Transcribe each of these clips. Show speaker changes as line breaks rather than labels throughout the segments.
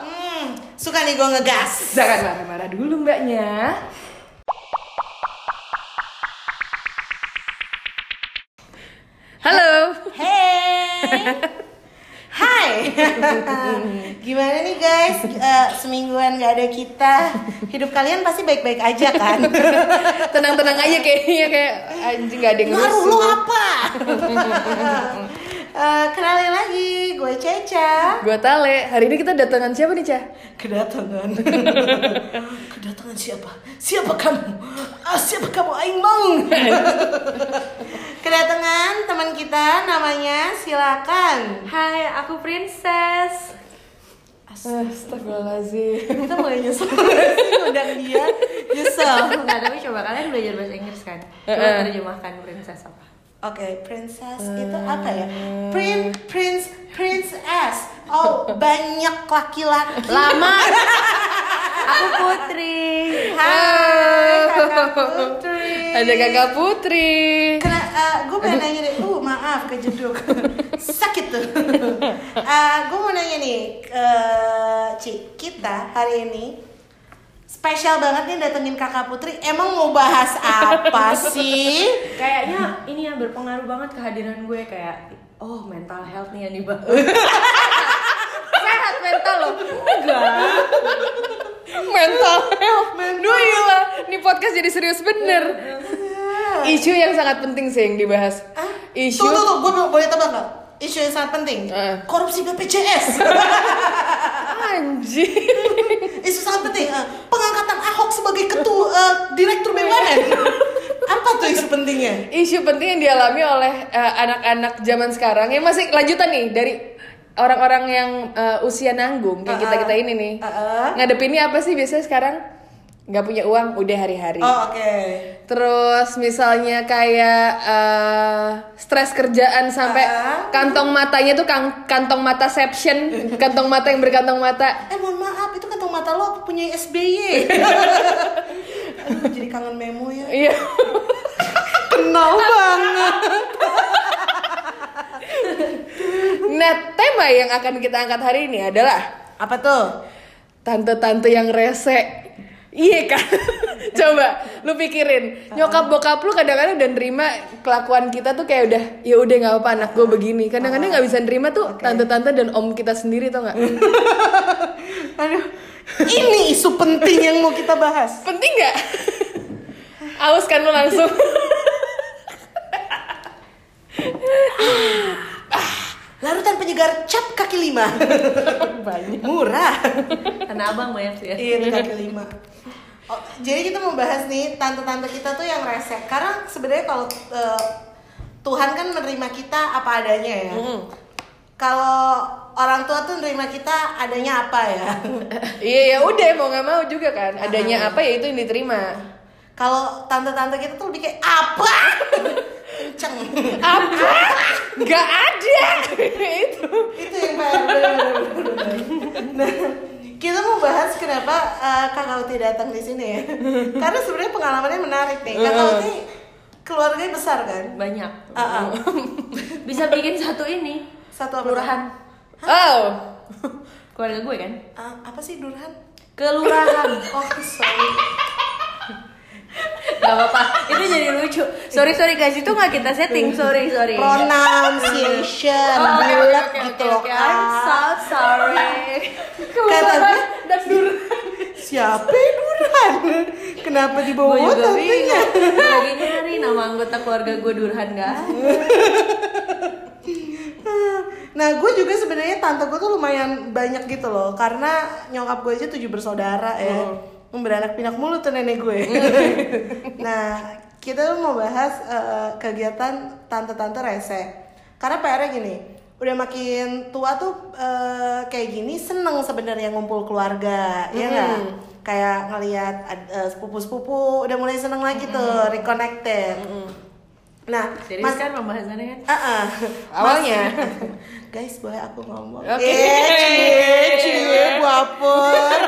Hmm, suka nih gue ngegas.
Jangan marah-marah dulu mbaknya. Halo.
Hey. Hai. Gimana nih guys? Eh, semingguan gak ada kita. Hidup kalian pasti baik-baik aja kan?
Tenang-tenang aja kayaknya kayak anjing gak ada yang
Ngaruh lu apa? Eh, kenalin lagi, gue Ceca.
Gua Tale. Hari ini kita datangan siapa nih, Cah?
Kedatangan. Kedatangan siapa? Siapa kamu? Ah, siapa kamu? Aing Mong. Kedatangan teman kita namanya silakan.
Hai, aku Princess.
Astagfirullahaladzim.
Kita mulai nyesel undang dia. Nyesel.
Enggak, tapi coba kalian belajar bahasa Inggris kan? Coba
Eh-eh.
terjemahkan Princess apa?
Oke, princess itu apa ya? Prin, prince, princess. Oh, banyak laki-laki.
Lama. aku Putri.
Hai, kakak putri.
Ada kakak Putri.
Kena, gue pengen nanya deh, uh maaf kejeduk Sakit tuh Eh, Gue mau nanya nih, eh, Ci, kita hari ini Spesial banget nih datengin kakak Putri Emang mau bahas apa sih?
Kayaknya ini ya berpengaruh banget kehadiran gue kayak oh mental health nih yang dibahas. Sehat mental loh. Enggak.
Mental health. Duh gila. Ini podcast jadi serius bener. Isu yang sangat penting sih yang dibahas.
Hah?
Isu.
Tuh, tuh, tuh, gue boleh tebak? Isu yang sangat penting
Eh.
Korupsi BPJS
Anjing.
Isu sangat penting eh, Pengangkatan Ahok sebagai ketua eh, Direktur BUMN Apa tuh isu pentingnya?
Isu penting yang dialami oleh eh, anak-anak zaman sekarang yang masih lanjutan nih dari orang-orang yang eh, usia nanggung kayak
Uh-uh.
kita kita ini nih.
Uh-uh.
Ngadepinnya apa sih biasanya sekarang? Nggak punya uang, udah hari-hari.
Oh oke
Terus misalnya kayak eh, stres kerjaan sampai
Ah.
kantong matanya tuh kang- kantong mata seption, kantong mata yang berkantong mata.
Eh mohon maaf itu kantong mata lo punya SBY Aduh jadi kangen memo ya
Iya.
Kenal banget
Nah, tema yang akan kita angkat hari ini adalah
Apa tuh?
tante-tante yang rese. Iya kan? Coba lu pikirin. Nyokap bokap lu kadang-kadang udah nerima kelakuan kita tuh kayak udah ya udah nggak apa anak gue begini. Kadang-kadang nggak bisa nerima tuh tante-tante dan om kita sendiri tau nggak?
Aduh Ini isu penting yang mau kita bahas
Penting nggak? Aus kan lu langsung.
Kaki lima
Banyak.
Murah
Tanah Abang banyak sih ya.
Iya itu kaki lima Oh, jadi kita mau bahas nih tante-tante kita tuh yang rese karena sebenarnya kalau eh, Tuhan kan menerima kita apa adanya ya. Kalau orang tua tuh menerima kita adanya apa ya?
Iya ya udah mau nggak mau juga kan. Adanya apa ya itu yang diterima.
Kalau tante-tante kita tuh lebih kayak apa? Kenceng.
Apa? Gak ada. itu.
Itu yang benar. Nah, kita mau bahas kenapa eh, Kakak Uti datang di sini ya. Karena sebenarnya pengalamannya menarik nih. Kakak Uti keluarganya besar kan?
Banyak.
Ah, ah.
Bisa bikin satu ini.
Satu apa?
Kelurahan.
Oh.
Keluarga gue kan?
Ah, apa sih Durhan?
Kelurahan.
Oh, sorry.
Gak apa-apa, itu jadi lucu. Sorry sorry guys, itu nggak kita setting. Sorry sorry.
Pronunciation
Oh, oke,
bulat
oke,
gitu loh
oke. I'm so sorry.
Kata gue,
dan Durhan.
siapa yang Durhan? Kenapa di
gue
bawah tantenya?
bingung. Lagi nyari nama anggota keluarga gue Durhan gak?
Nah, gue juga sebenarnya tante gue tuh lumayan banyak gitu loh, karena nyokap gue aja tujuh bersaudara ya,
Hmm.
Beranak pinak mulu tuh nenek gue. nah, kita tuh mau bahas eh, kegiatan tante-tante rese, karena PR-nya gini, udah makin tua tuh eh, kayak gini seneng sebenarnya ngumpul keluarga, ya nggak?
Hmm.
Kayak ngelihat eh, sepupu-sepupu udah mulai seneng lagi
Hmm.
tuh, reconnected. Nah,
Serius
Mas-
kan pembahasannya kan?
Ah, ah.
Awalnya.
Guys, boleh aku ngomong?
Oke.
Eh, cie, cie, baper.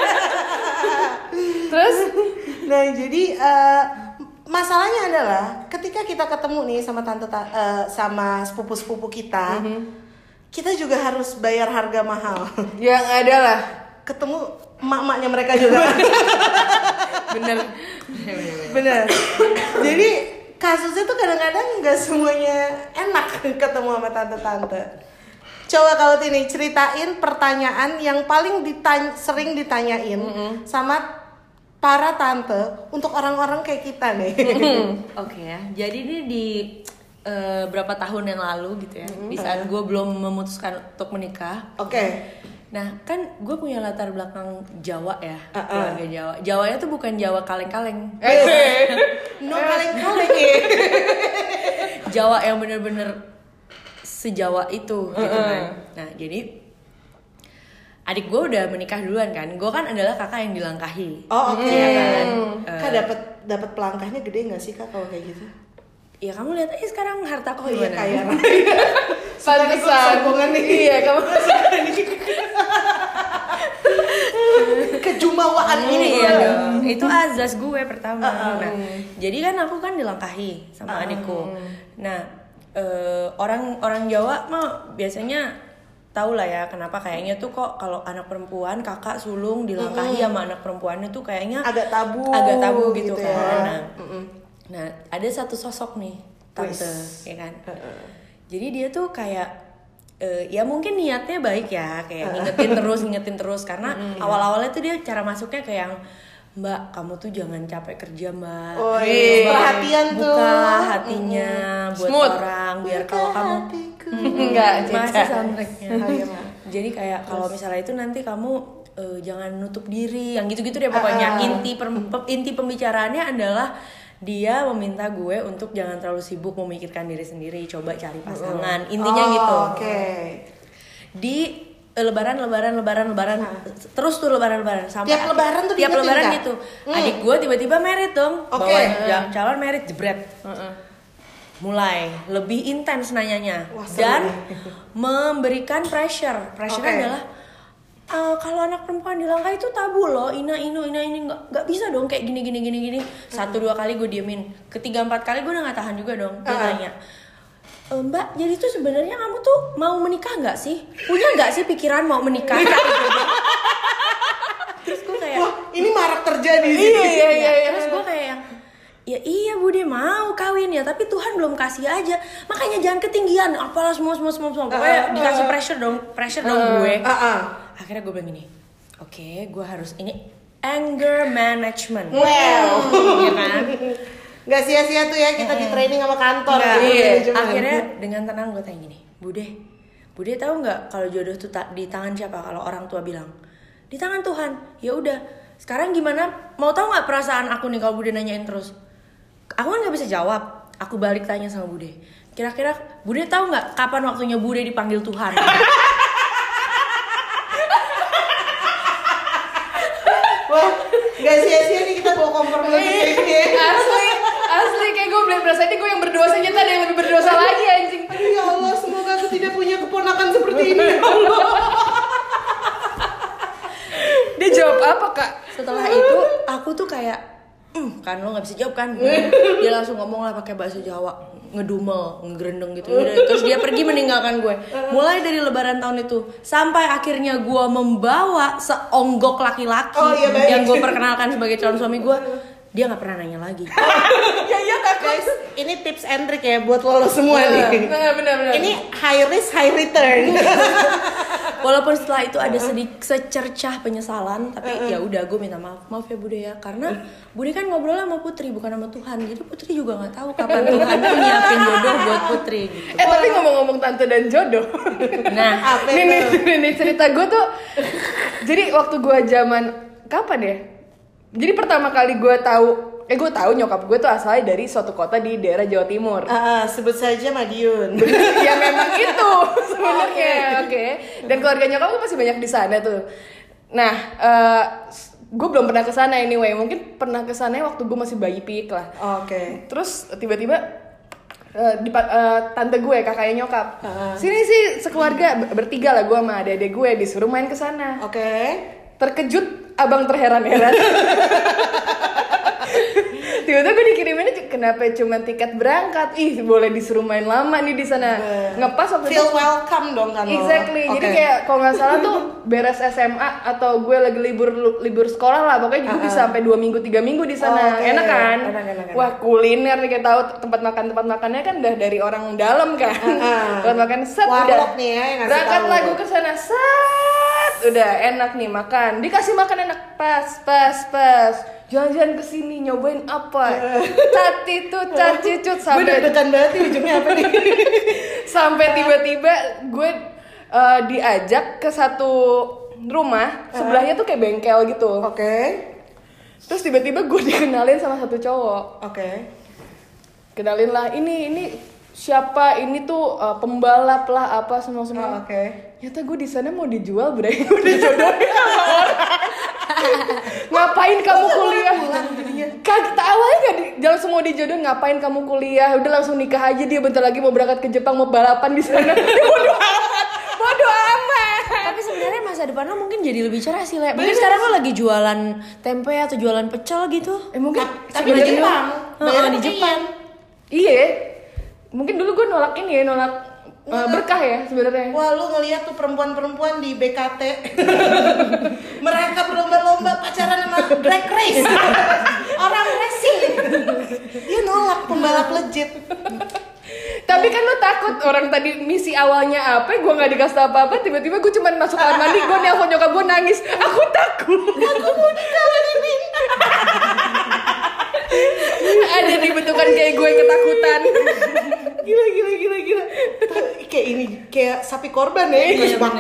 nah jadi eh, masalahnya adalah ketika kita ketemu nih sama tante ta- eh, sama sepupu sepupu kita kita juga harus bayar harga mahal.
Yang ada lah.
ketemu emak-emaknya mereka juga.
Bener.
bener. Jadi kasusnya tuh kadang-kadang nggak semuanya enak ketemu sama tante-tante. Coba kalau ini ceritain pertanyaan yang paling ditanya, sering ditanyain sama para tante untuk orang-orang kayak kita nih
Oke ya, jadi ini di eh, berapa tahun yang lalu gitu ya, di saat gue belum memutuskan untuk menikah.
oke.
Nah kan gue punya latar belakang Jawa ya,
Uh-uh.
keluarga Jawa. Jawanya tuh bukan Jawa kaleng-kaleng,
Eh,
no kaleng-kaleng. Ya
Jawa yang bener-bener sejawa itu gitu kan. Nah jadi adik gue udah menikah duluan kan, gue kan adalah kakak yang dilangkahi.
oh oke
Iya kan?
kak dapat dapat pelangkahnya gede nggak sih kak kalau kayak gitu
Ya kamu lihat aja sekarang hartaku
oh iya
gimana.
kaya
Pantesan.
nih.
Iya, kamu
kejumawaan ini
Iya dong, itu azas gue pertama. Nah, jadi kan aku kan dilangkahi sama adikku. Nah, eh, orang orang Jawa mah biasanya tahu lah ya kenapa kayaknya tuh kok kalau anak perempuan kakak sulung dilangkahi sama anak perempuannya tuh kayaknya
agak tabu
agak tabu gitu,
gitu
kan.
ya.
Nah, nah, ada satu sosok nih tante,
Wis.
ya kan. Jadi dia tuh kayak eh, ya mungkin niatnya baik ya, kayak ngingetin terus, ngingetin terus karena awal-awalnya tuh dia cara masuknya kayak yang Mbak, kamu tuh jangan capek kerja, Mbak.
Oh, iya. Perhatian tuh.
Buka hatinya buat
Smooth.
orang biar kalau kamu
enggak,
masih soundtracknya.
Oh, iya.
Jadi kayak kalau misalnya itu nanti kamu eh, jangan nutup diri, yang gitu-gitu deh pokoknya
Ah.
inti pem- inti pembicaraannya adalah dia meminta gue untuk jangan terlalu sibuk memikirkan diri sendiri, coba cari pasangan. Intinya
Oh,
gitu.
oke
Di eh, lebaran lebaran lebaran lebaran terus tuh lebaran lebaran sampai
Tiap lebaran tuh
tiap lebaran gitu.
Hmm.
Adik gue tiba-tiba merit dong,
Oke.
bawa calon merit jebret mulai. Lebih intens nanyanya.
Wah,
dan memberikan pressure. Pressure
Oke.
adalah "Eh, kalau anak perempuan dilangkai itu tabu loh. Ina inu ina ini. Nggak nggak bisa dong kayak gini gini gini gini. Satu dua kali gue diemin. Ketiga empat kali gue udah nggak tahan juga dong. Dia
Uh-uh.
tanya "E, mbak jadi tuh sebenarnya kamu tuh mau menikah nggak sih? Punya nggak sih pikiran mau menikah terus gue kayak
wah ini marak terjadi sih
Iya, iya, iya, iya.
terus gue kayak yang ya iya bude mau kawin ya tapi Tuhan belum kasih aja. Makanya jangan ketinggian. Apalah semua semua semua semua. Pokoknya
Uh, uh,
dikasih
uh.
pressure dong pressure dong gue.
Ah, ah.
akhirnya gue bilang gini oke gue harus ini anger management.
Well.
ya kan?
Nggak sia-sia tuh ya kita di training sama kantor
Nggak,
gitu,
iya. akhirnya dengan tenang gue tanya gini bude bude tahu nggak kalau jodoh tuh ta- di tangan siapa? Kalau orang tua bilang di tangan Tuhan. Ya udah sekarang gimana? Mau tahu nggak perasaan aku nih kalau bude nanyain terus? Aku kan nggak bisa jawab aku balik tanya sama bude kira-kira bude tahu nggak kapan waktunya bude dipanggil Tuhan
wah nggak sia-sia nih kita bawa kompor menuju
Iya.
ya.
asli, asli kayak gue belum berasa ini gue yang berdosa ternyata ada yang lebih berdosa lagi anjing.
Aduh ya Allah semoga aku tidak punya keponakan seperti ini ya Allah
Dia jawab apa kak?
setelah itu aku tuh kayak "Hmm, kan lo nggak bisa jawab kan? Dia langsung ngomong lah pakai bahasa Jawa ngedumel ngegerendeng gitu. Udah, terus dia pergi meninggalkan gue. Mulai dari lebaran tahun itu sampai akhirnya gue membawa seonggok laki-laki
Oh, iya, baik.
yang gue perkenalkan sebagai calon suami gue dia nggak pernah nanya lagi.
Ya iya guys ini tips and trick ya buat lo semua nih.
Benar benar benar.
ini high risk high return
walaupun setelah itu ada sedikit secercah penyesalan tapi ya udah gue minta maaf maaf ya bude ya. Karena bude kan ngobrol sama putri bukan sama Tuhan. Jadi putri juga nggak tahu kapan Tuhan tuh nyiapin jodoh buat putri gitu.
Eh tapi ngomong-ngomong tante dan jodoh.
nah.
Apa itu?
Nih, nih, cerita gue tuh. Jadi waktu gue zaman kapan ya? Jadi pertama kali gue tahu, eh gue tahu nyokap gue tuh asalnya dari suatu kota di daerah Jawa Timur.
Ah, sebut saja Madiun.
Ya memang itu sebenarnya. oke. Dan keluarga nyokap tuh masih banyak di sana tuh. Nah eh gue belum pernah ke sana anyway. Mungkin pernah ke sana waktu gue masih bayi pik lah.
Oke.
Terus tiba-tiba eh, di eh, tante gue kakaknya nyokap
Heeh.
sini sih sekeluarga ber- bertiga lah gue sama adik-adik gue disuruh main ke sana.
Oke.
Terkejut abang terheran-heran tiba-tiba gue dikiriminnya kenapa cuma tiket berangkat ih boleh disuruh main lama nih di sana ngepas waktu itu
Feel welcome dong kan.
Exactly. Jadi
Oke.
kayak kalau nggak salah tuh beres SMA atau gue lagi libur libur sekolah lah, pokoknya gue bisa sampai dua minggu tiga minggu di sana.
Oke.
Enak kan?
Enak, enak, enak.
Wah kuliner nih kayak tahu tempat makan tempat makannya kan udah dari orang dalam kan.
Ah.
tempat makan set
Warlock
udah.
nih ya
Berangkat gue ke sana set udah enak nih makan. Dikasih makan enak pas pas pas. Jalan-jalan ke sini nyobain apa? Cati tuh caci cut
Gue
sampai
deg-degan banget ujungnya apa nih?
sampai tiba-tiba gue uh, diajak ke satu rumah sebelahnya tuh kayak bengkel gitu
Oke.
terus tiba-tiba gue dikenalin sama satu cowok
Oke.
kenalin lah ini ini siapa ini tuh uh, pembalap lah apa semua semua
Oh, Oke.
Ternyata gue di sana mau dijual bre, gue dijodohin sama orang. ngapain kamu kuliah? Kagak awalnya gak di, langsung mau dijodohin ngapain kamu kuliah? Udah langsung nikah aja dia bentar lagi mau berangkat ke Jepang mau balapan di sana. Bodoh amat, bodoh amat.
Tapi sebenarnya masa depan lo mungkin jadi lebih cerah sih, Le. Mungkin sekarang lo lagi jualan tempe atau jualan pecel gitu.
Eh mungkin
Tapi di Jepang.
Heeh, di Jepang.
Iya, mungkin dulu gue nolak ini ya nolak uh, berkah ya sebenarnya.
Wah lu ngeliat tuh perempuan-perempuan di BKT Mereka berlomba-lomba pacaran sama drag race Orang racing Dia nolak pembalap legit
Tapi kan lo takut orang tadi misi awalnya apa, gue nggak dikasih tau apa-apa, tiba-tiba gue cuma masuk kamar mandi, gue nelfon nyokap gue nangis, aku takut. Aku mau ini. Ada dibentukan kayak gue ketakutan.
Gila gila gila gila Kayak ini Kayak sapi korban ya Dikasih makan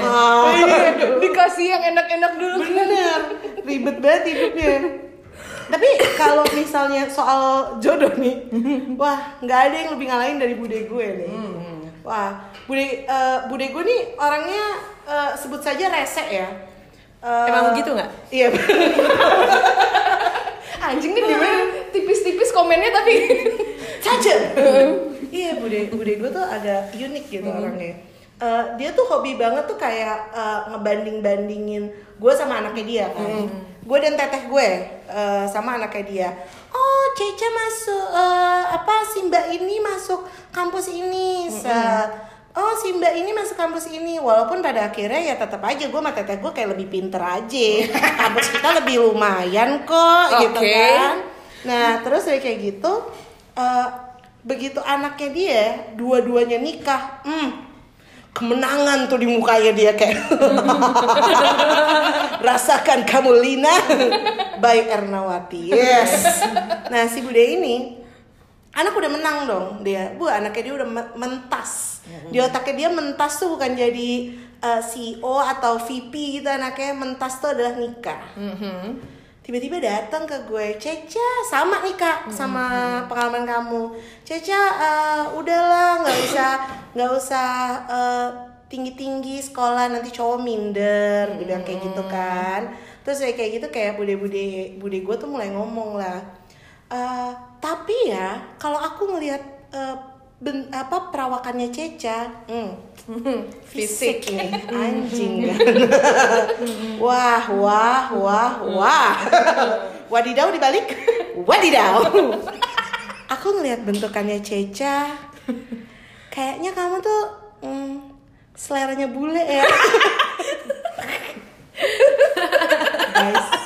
Iya, Dikasih yang enak-enak dulu.
Bener Ribet banget hidupnya tapi kalau misalnya soal jodoh nih, wah nggak ada yang lebih ngalahin dari bude gue nih. Wah, bude eh, bude gue nih orangnya eh, sebut saja rese ya. Eh,
Emang begitu nggak?
Iya.
Anjing nih gimana? Tipis-tipis komennya tapi
Caca. iya, bude bude gue tuh agak unik gitu orangnya. Eh, dia tuh hobi banget tuh kayak eh, ngebanding-bandingin gue sama anaknya dia kan. Gue dan teteh gue eh, sama anaknya dia. Oh, Ceca masuk eh, apa si Mbak ini masuk kampus ini. Set. Oh si mbak ini masuk kampus ini. Walaupun pada akhirnya ya tetap aja gue sama teteh gue kayak lebih pinter aja. Kampus kita lebih lumayan kok gitu
Oke.
kan. Nah terus dari kayak gitu eh, Begitu anaknya dia Dua-duanya nikah hmm, Kemenangan tuh di mukanya dia kayak. Rasakan kamu Lina By Ernawati Yes. Nah si Bude ini Anak udah menang dong dia. Bu anaknya dia udah me- mentas Di otaknya dia mentas tuh bukan jadi eh, CEO atau VP gitu anaknya Mentas tuh adalah nikah tiba-tiba datang ke gue Ceca sama nih kak sama pengalaman kamu. Ceca eh, udahlah nggak usah nggak usah tinggi tinggi sekolah nanti cowok minder dia bilang kayak gitu kan. Terus kayak kayak gitu kayak bude-bude bude gue tuh mulai ngomong lah "Eh, tapi ya kalau aku ngelihat eh, ben- apa perawakannya Ceca. Hmm, fisik. Nih anjing. Kan wah wah wah wah. Wadidaw dibalik. Wadidaw. Aku ngelihat bentukannya Ceca. Kayaknya kamu tuh hmm, seleranya bule ya. Guys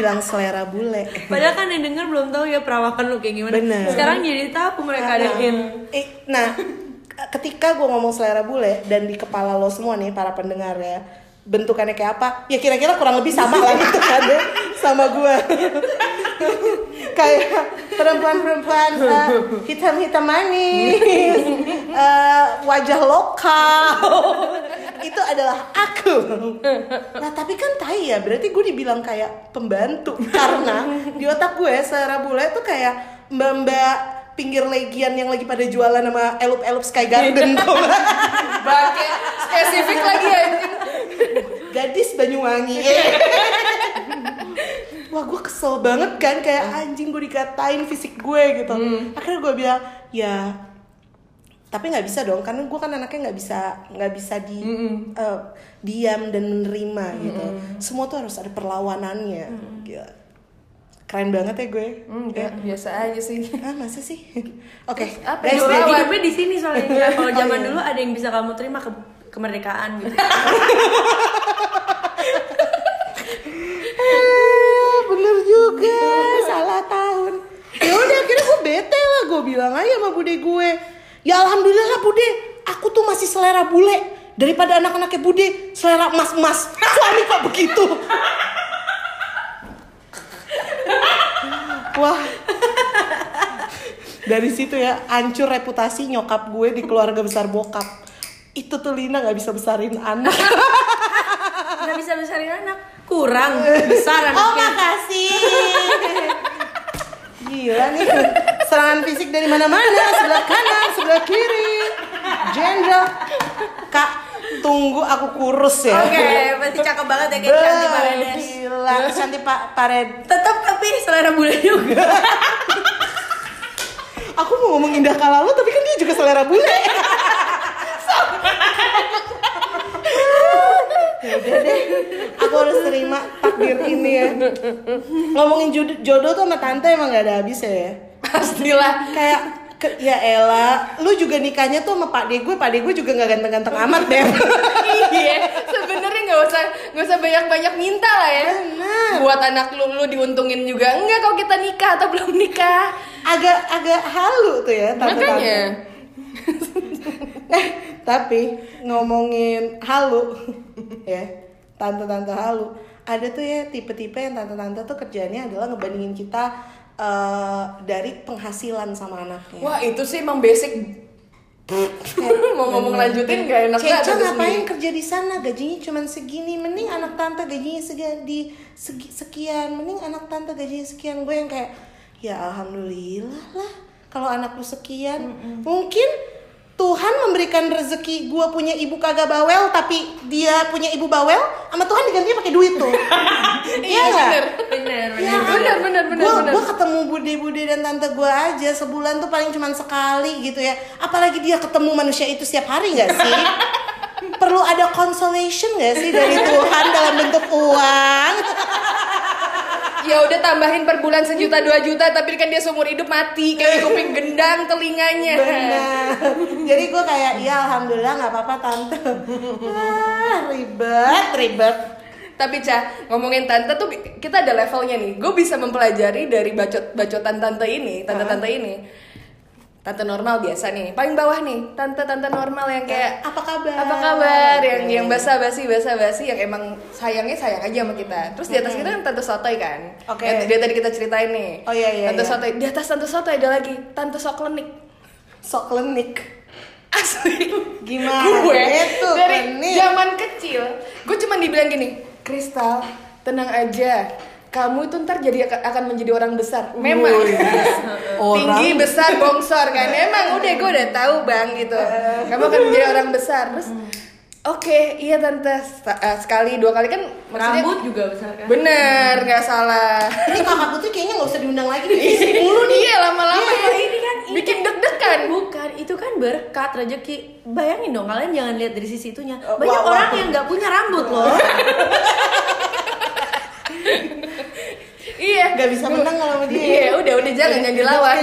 gue dibilang selera bule
Padahal kan yang denger belum tahu ya perawakan lu kayak gimana.
Bener.
Sekarang jadi tahu mereka ada in.
Eh, nah, ketika gue ngomong selera bule dan di kepala lo semua nih para pendengar ya, bentukannya kayak apa? Ya kira-kira kurang lebih sama lah gitu kan ya, sama gue. kayak perempuan-perempuan eh, hitam-hitam manis, eh, wajah lokal. Itu adalah aku. Nah tapi kan tai ya, berarti gue dibilang kayak pembantu karena di otak gue selera bule tuh kayak mbak-mbak pinggir legian yang lagi pada jualan sama elup-elup Sky Garden tuh.
Bangke spesifik lagi anjing.
Gadis Banyuwangi. Wah gue kesel banget kan kayak anjing gue dikatain fisik gue gitu. Akhirnya gue bilang ya tapi nggak bisa dong karena gue kan anaknya nggak bisa nggak bisa di eh, diam dan menerima gitu. Semua tuh harus ada perlawanannya. Gila. Keren banget ya gue.
Enggak, biasa aja sih.
Ah, masa sih? Oke.
apa
guys,
yang
Hidupnya,
lawan?
hidupnya di sini soalnya. Nggak, Kalau
Oh,
zaman
iya.
dulu ada yang bisa kamu terima ke kemerdekaan gitu.
Bener juga. Salah tahun. Ya udah akhirnya gue bete lah. Gue bilang aja sama bude gue. Ya alhamdulillah bude. Aku tuh masih selera bule. Daripada anak-anaknya bude selera emas-emas. Suami kok begitu. Wah. Dari situ ya hancur reputasi nyokap gue di keluarga besar bokap. Itu tuh Lina nggak bisa besarin anak.
Nggak bisa besarin anak. Kurang besar
Oh
anaknya.
makasih. Gila nih serangan fisik dari mana-mana sebelah kanan sebelah kiri. Jenderal. Kak tunggu aku kurus ya.
Oke, pasti cakep banget ya kayak Shanti Paredes.
Gila, Shanti Pak Pared.
Tetap tapi selera bule juga.
Aku mau ngomong indah kala lo, tapi kan dia juga selera bule. ya udah deh, aku harus terima takdir ini ya. Ngomongin jodoh, jodoh tuh sama tante emang gak ada habis ya.
Pastilah.
Kayak ke- ya Ella, lu juga nikahnya tuh sama Pak De gue, Pak De gue juga gak ganteng-ganteng amat deh.
iya, sebenarnya nggak usah nggak usah banyak-banyak minta lah ya.
Benar.
Buat anak lu lu diuntungin juga enggak kalau kita nikah atau belum nikah.
agak agak halu tuh ya tante-tante.
Makanya.
Eh, tapi ngomongin halu ya, tante-tante halu. Ada tuh ya tipe-tipe yang tante-tante tuh kerjanya adalah ngebandingin kita eh, dari penghasilan sama anaknya.
Wah, itu sih emang basic. Mau ngomong lanjutin gak enak
Ceca ngapain
sendiri.
kerja di sana? Gajinya cuma segini. Mending anak tante gajinya segian di segi- sekian. Mending anak tante gajinya sekian. Gue yang kayak ya alhamdulillah lah kalau anak lu sekian. Mungkin Tuhan memberikan rezeki gue punya ibu kagak bawel tapi dia punya ibu bawel sama Tuhan digantinya pakai duit tuh
Iya
nggak?
bener.
Bener,
Ya,
Bener, bener, bener,
Gua,
bener.
gua ketemu bude-bude dan tante gue aja sebulan tuh paling cuma sekali gitu ya. Apalagi dia ketemu manusia itu setiap hari nggak sih? Perlu ada consolation gak sih dari Tuhan dalam bentuk uang?
Ya udah tambahin per bulan sejuta dua juta tapi kan dia seumur hidup mati kayak kuping gendang telinganya.
Benar. Jadi gue kayak ya alhamdulillah nggak apa-apa tante. Ah, ribet, ribet.
Tapi Cah, ngomongin tante tuh kita ada levelnya nih. Gue bisa mempelajari dari bacot bacotan tante ini, tante-tante ini. Tante normal biasa nih, paling bawah nih, tante-tante normal yang kayak
Apa kabar?
apa kabar yang yang basa-basi basa-basi yang emang sayangnya sayang aja sama kita. Terus di atas kita kan tante sotoy kan.
Oke.
Yang dia tadi kita ceritain nih.
Oh, iya, iya,
Tante
iya.
sotoy. Di atas tante sotoy ada lagi tante sok klenik.
Sok klinik.
Asli.
Gimana?
gue
Itu,
dari
klenik.
zaman kecil, gue cuma dibilang gini, Kristal, tenang aja. Kamu itu ntar jadi akan- menjadi orang besar. Memang
Orang
tinggi besar bongsor kan. Emang udah gue udah tahu bang gitu. Kamu akan menjadi orang besar. Terus Oke, iya tante. Eh, sekali dua kali kan maksudnya
Rambut juga besar kan?
bener nggak salah.
Ini kakak putri kayaknya nggak usah diundang lagi di sini mulu nih.
Iya lama-lama
Iya, ini kan ini
bikin
kan-
deg-degan.
Bukan, itu kan berkat rezeki. Bayangin dong, kalian jangan lihat dari sisi itunya.
Oh,
Banyak
wah,
orang
wah.
yang nggak punya rambut loh.
Iya.
Nggak bisa menang kalau sama dia.
Iya, udah udah jangan jangan dilawan.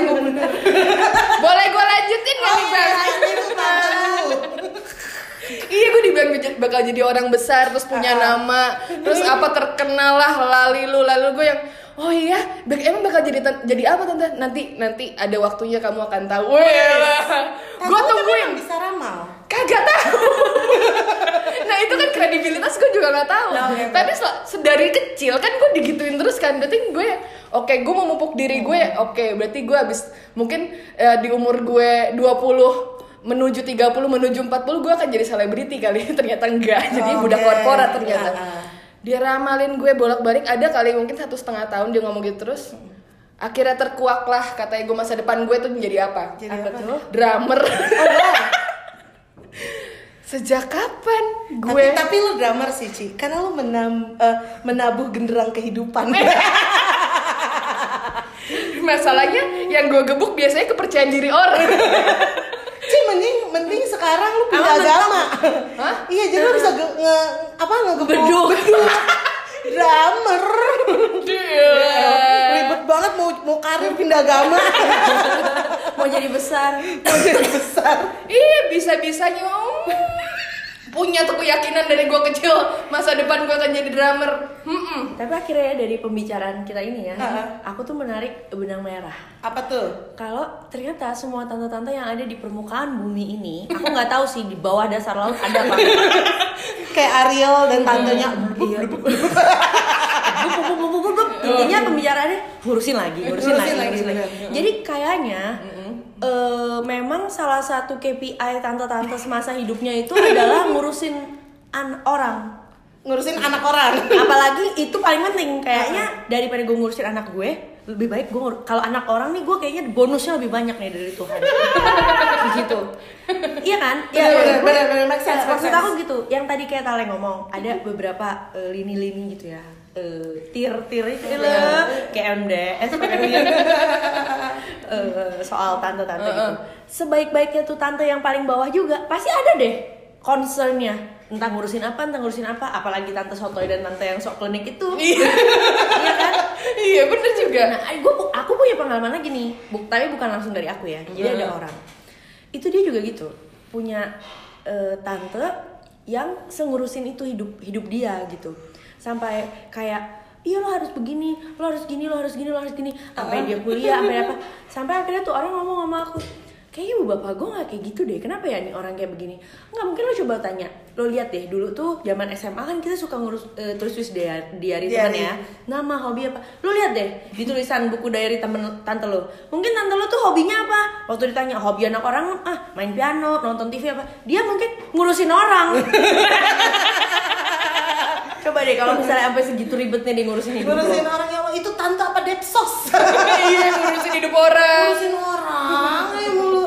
Boleh gue lanjutin nggak
Oh
nih
iya,
bang?
lu.
Iya gue dibilang bakal jadi orang besar terus punya nama terus apa terkenal lah lali lu lalu gue yang oh iya? Bak- emang bakal jadi jadi apa tante? Nanti nanti ada waktunya kamu akan tahu. Gue tungguin.
kan bisa ramal.
kagak tahu. Nah itu kan kredibilitas gue juga nggak tahu.
Nah,
tapi sel- sedari kecil kan gue digituin terus kan. Berarti gue oke gue mau mupuk diri gue oke. Berarti gue habis mungkin eh, di umur gue 20 menuju 30 menuju 40 gue akan jadi selebriti kali. Ternyata enggak. Jadi
Oke.
budak korporat ternyata.
Ah, ah.
Dia ramalin gue bolak-balik ada kali mungkin satu setengah tahun dia ngomong gitu terus akhirnya terkuak lah katanya gue masa depan gue tuh menjadi apa
Jadi
Apa
apa?
tuh?
drummer
Oh.
Sejak kapan
Tapi,
gue
tapi lu drummer sih, Ci. Karena lu menam, eh, menabuh genderang kehidupan.
masalahnya yang gue gebuk biasanya kepercayaan diri orang.
Ci, mending mending sekarang lu pindah agama.
Hah?
Iya, jadi lu bisa ge- nge, apa ngegebuk
Beduk.
beduk. drummer.
Iya.
Ribet karir pindah agama
mau jadi besar
mau jadi besar
Iya bisa-bisanya om punya tuh keyakinan dari gue kecil masa depan gue akan jadi drummer. Hmm.
tapi akhirnya ya dari pembicaraan kita ini ya
Ha-ha.
aku tuh menarik benang merah.
Apa tuh?
Kalau ternyata semua tante-tante yang ada di permukaan bumi ini aku nggak tahu sih di bawah dasar laut ada apa.
Kayak Ariel dan tantenya.
Iya. intinya pembicaraannya ngurusin lagi ngurusin,
Ngurusin
lagi,
lagi,
ngurusin lagi. jadi kayaknya eh, memang salah satu KPI tante-tante semasa hidupnya itu adalah ngurusin an orang.
Ngurusin anak orang.
Apalagi itu paling penting. Kayaknya daripada gue ngurusin anak gue lebih baik gue kalau anak orang nih gue kayaknya bonusnya lebih banyak nih dari Tuhan. Begitu. Iya kan?
Bener, bener, bener, bener, make sense, make
maksud aku gitu. Yang tadi kayak Tale ngomong ada beberapa eh, lini-lini gitu ya Tir-tir itu
Iya.
loh kayak MDS gitu. Eh, soal tante-tante gitu sebaik-baiknya tuh tante yang paling bawah juga pasti ada deh concernnya entah ngurusin apa entah ngurusin apa apalagi tante sotoy dan tante yang sok klinik itu
Iya.
iya kan
Iya bener juga.
Nah, gue aku punya pengalaman lagi nih, bu, tapi bukan langsung dari aku ya. Jadi ada orang, itu dia juga gitu, punya eh, tante yang sengurusin itu hidup hidup dia gitu, sampai kayak iya lo harus begini, lo harus gini, lo harus gini, lo harus gini, sampai dia kuliah, sampai apa, sampai akhirnya tuh orang ngomong sama aku, kayaknya ibu bapak gue nggak kayak gitu deh, kenapa ya nih orang kayak begini? Nggak mungkin lo coba tanya, lo lihat deh dulu tuh zaman SMA kan kita suka ngurus eh, tulis tulis diary, diary ya, nama hobi apa? Lu lihat deh di tulisan buku diary temen tante lo. Mungkin tante lo tuh hobinya apa? Waktu ditanya hobi anak orang ah main piano nonton tv apa? Dia mungkin ngurusin orang coba deh kalau misalnya sampai segitu ribetnya dia ngurusin hidup
ngurusin orang yang itu tante apa depsos
iya ngurusin hidup orang.
ngurusin orang ayo mulu.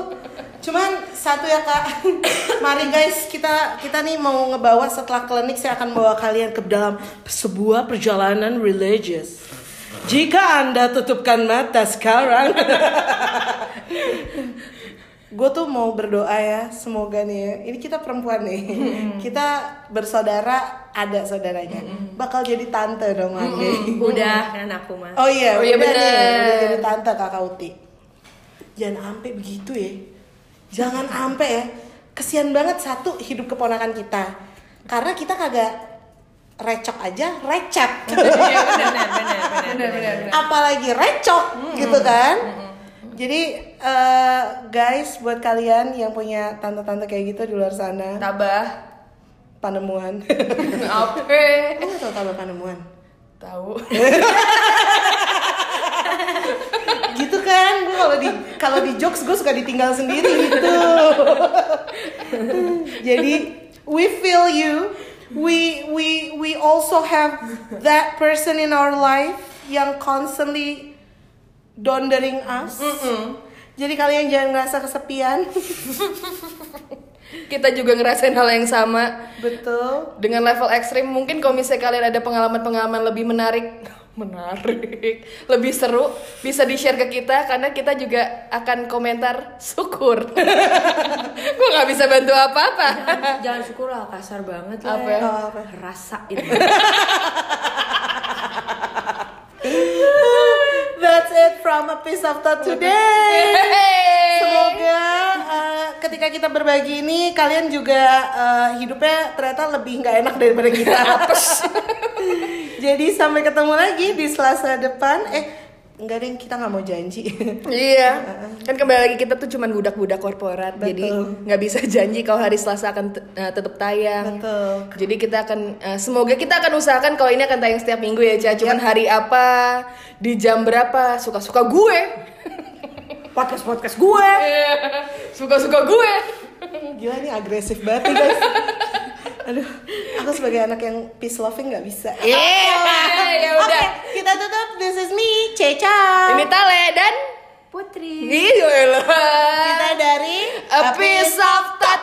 Cuman satu ya kak. Mari guys kita kita nih mau ngebawa setelah klinik saya akan bawa kalian ke dalam sebuah perjalanan religious. Jika anda tutupkan mata sekarang gue tuh mau berdoa ya semoga nih ya ini kita perempuan nih kita bersaudara ada saudaranya bakal jadi tante dong Ande.
udah kan aku mah
Oh iya,
Oh iya,
udah
bener.
nih, udah jadi tante kakak Uti. Jangan sampai begitu ya. Jangan sampai ya. Kesian banget satu hidup keponakan kita. Karena kita kagak recok aja, recep.
Iya.
Apalagi recok gitu kan. Jadi eh, guys buat kalian yang punya tante-tante kayak gitu di luar sana,
Tabah.
panemuan.
Apa?
Kamu tahu tabah panemuan?
Tahu.
gitu kan gue kalau di kalau di jokes gue suka ditinggal sendiri gitu jadi we feel you we we we also have that person in our life yang constantly dondering us jadi kalian jangan ngerasa kesepian
Kita juga ngerasain hal yang sama
betul
dengan level ekstrim. Mungkin kalau misalnya kalian ada pengalaman-pengalaman lebih menarik, menarik, lebih seru, bisa di share ke kita karena kita juga akan komentar syukur. Gue nggak bisa bantu apa-apa.
jangan syukur lah kasar banget lah
Apa ya?
Oh, apa?
rasain
that's it from a piece of thought today Semoga uh, ketika kita berbagi ini kalian juga uh, hidupnya ternyata lebih nggak enak daripada kita. Jadi sampai ketemu lagi di Selasa depan. Eh enggak deh kita nggak mau janji.
Iya, kan kembali lagi kita tuh cuman budak-budak korporat, jadi
Betul.
nggak bisa janji kalau hari Selasa akan te- eh, tetap tayang.
Betul.
Jadi kita akan, eh, semoga kita akan usahakan kalau ini akan tayang setiap minggu ya, Ca. Cuman hari apa, di jam berapa, suka-suka gue.
podcast podcast gue
Suka-suka gue.
Gila ini agresif banget nih guys. aduh. Aku sebagai anak yang peace loving nggak bisa.
Yeah. okay,
ya
okay,
kita tutup. This is me Ceca.
Ini Tale dan
Putri.
Gitu
kita dari
A, Piece of Tat.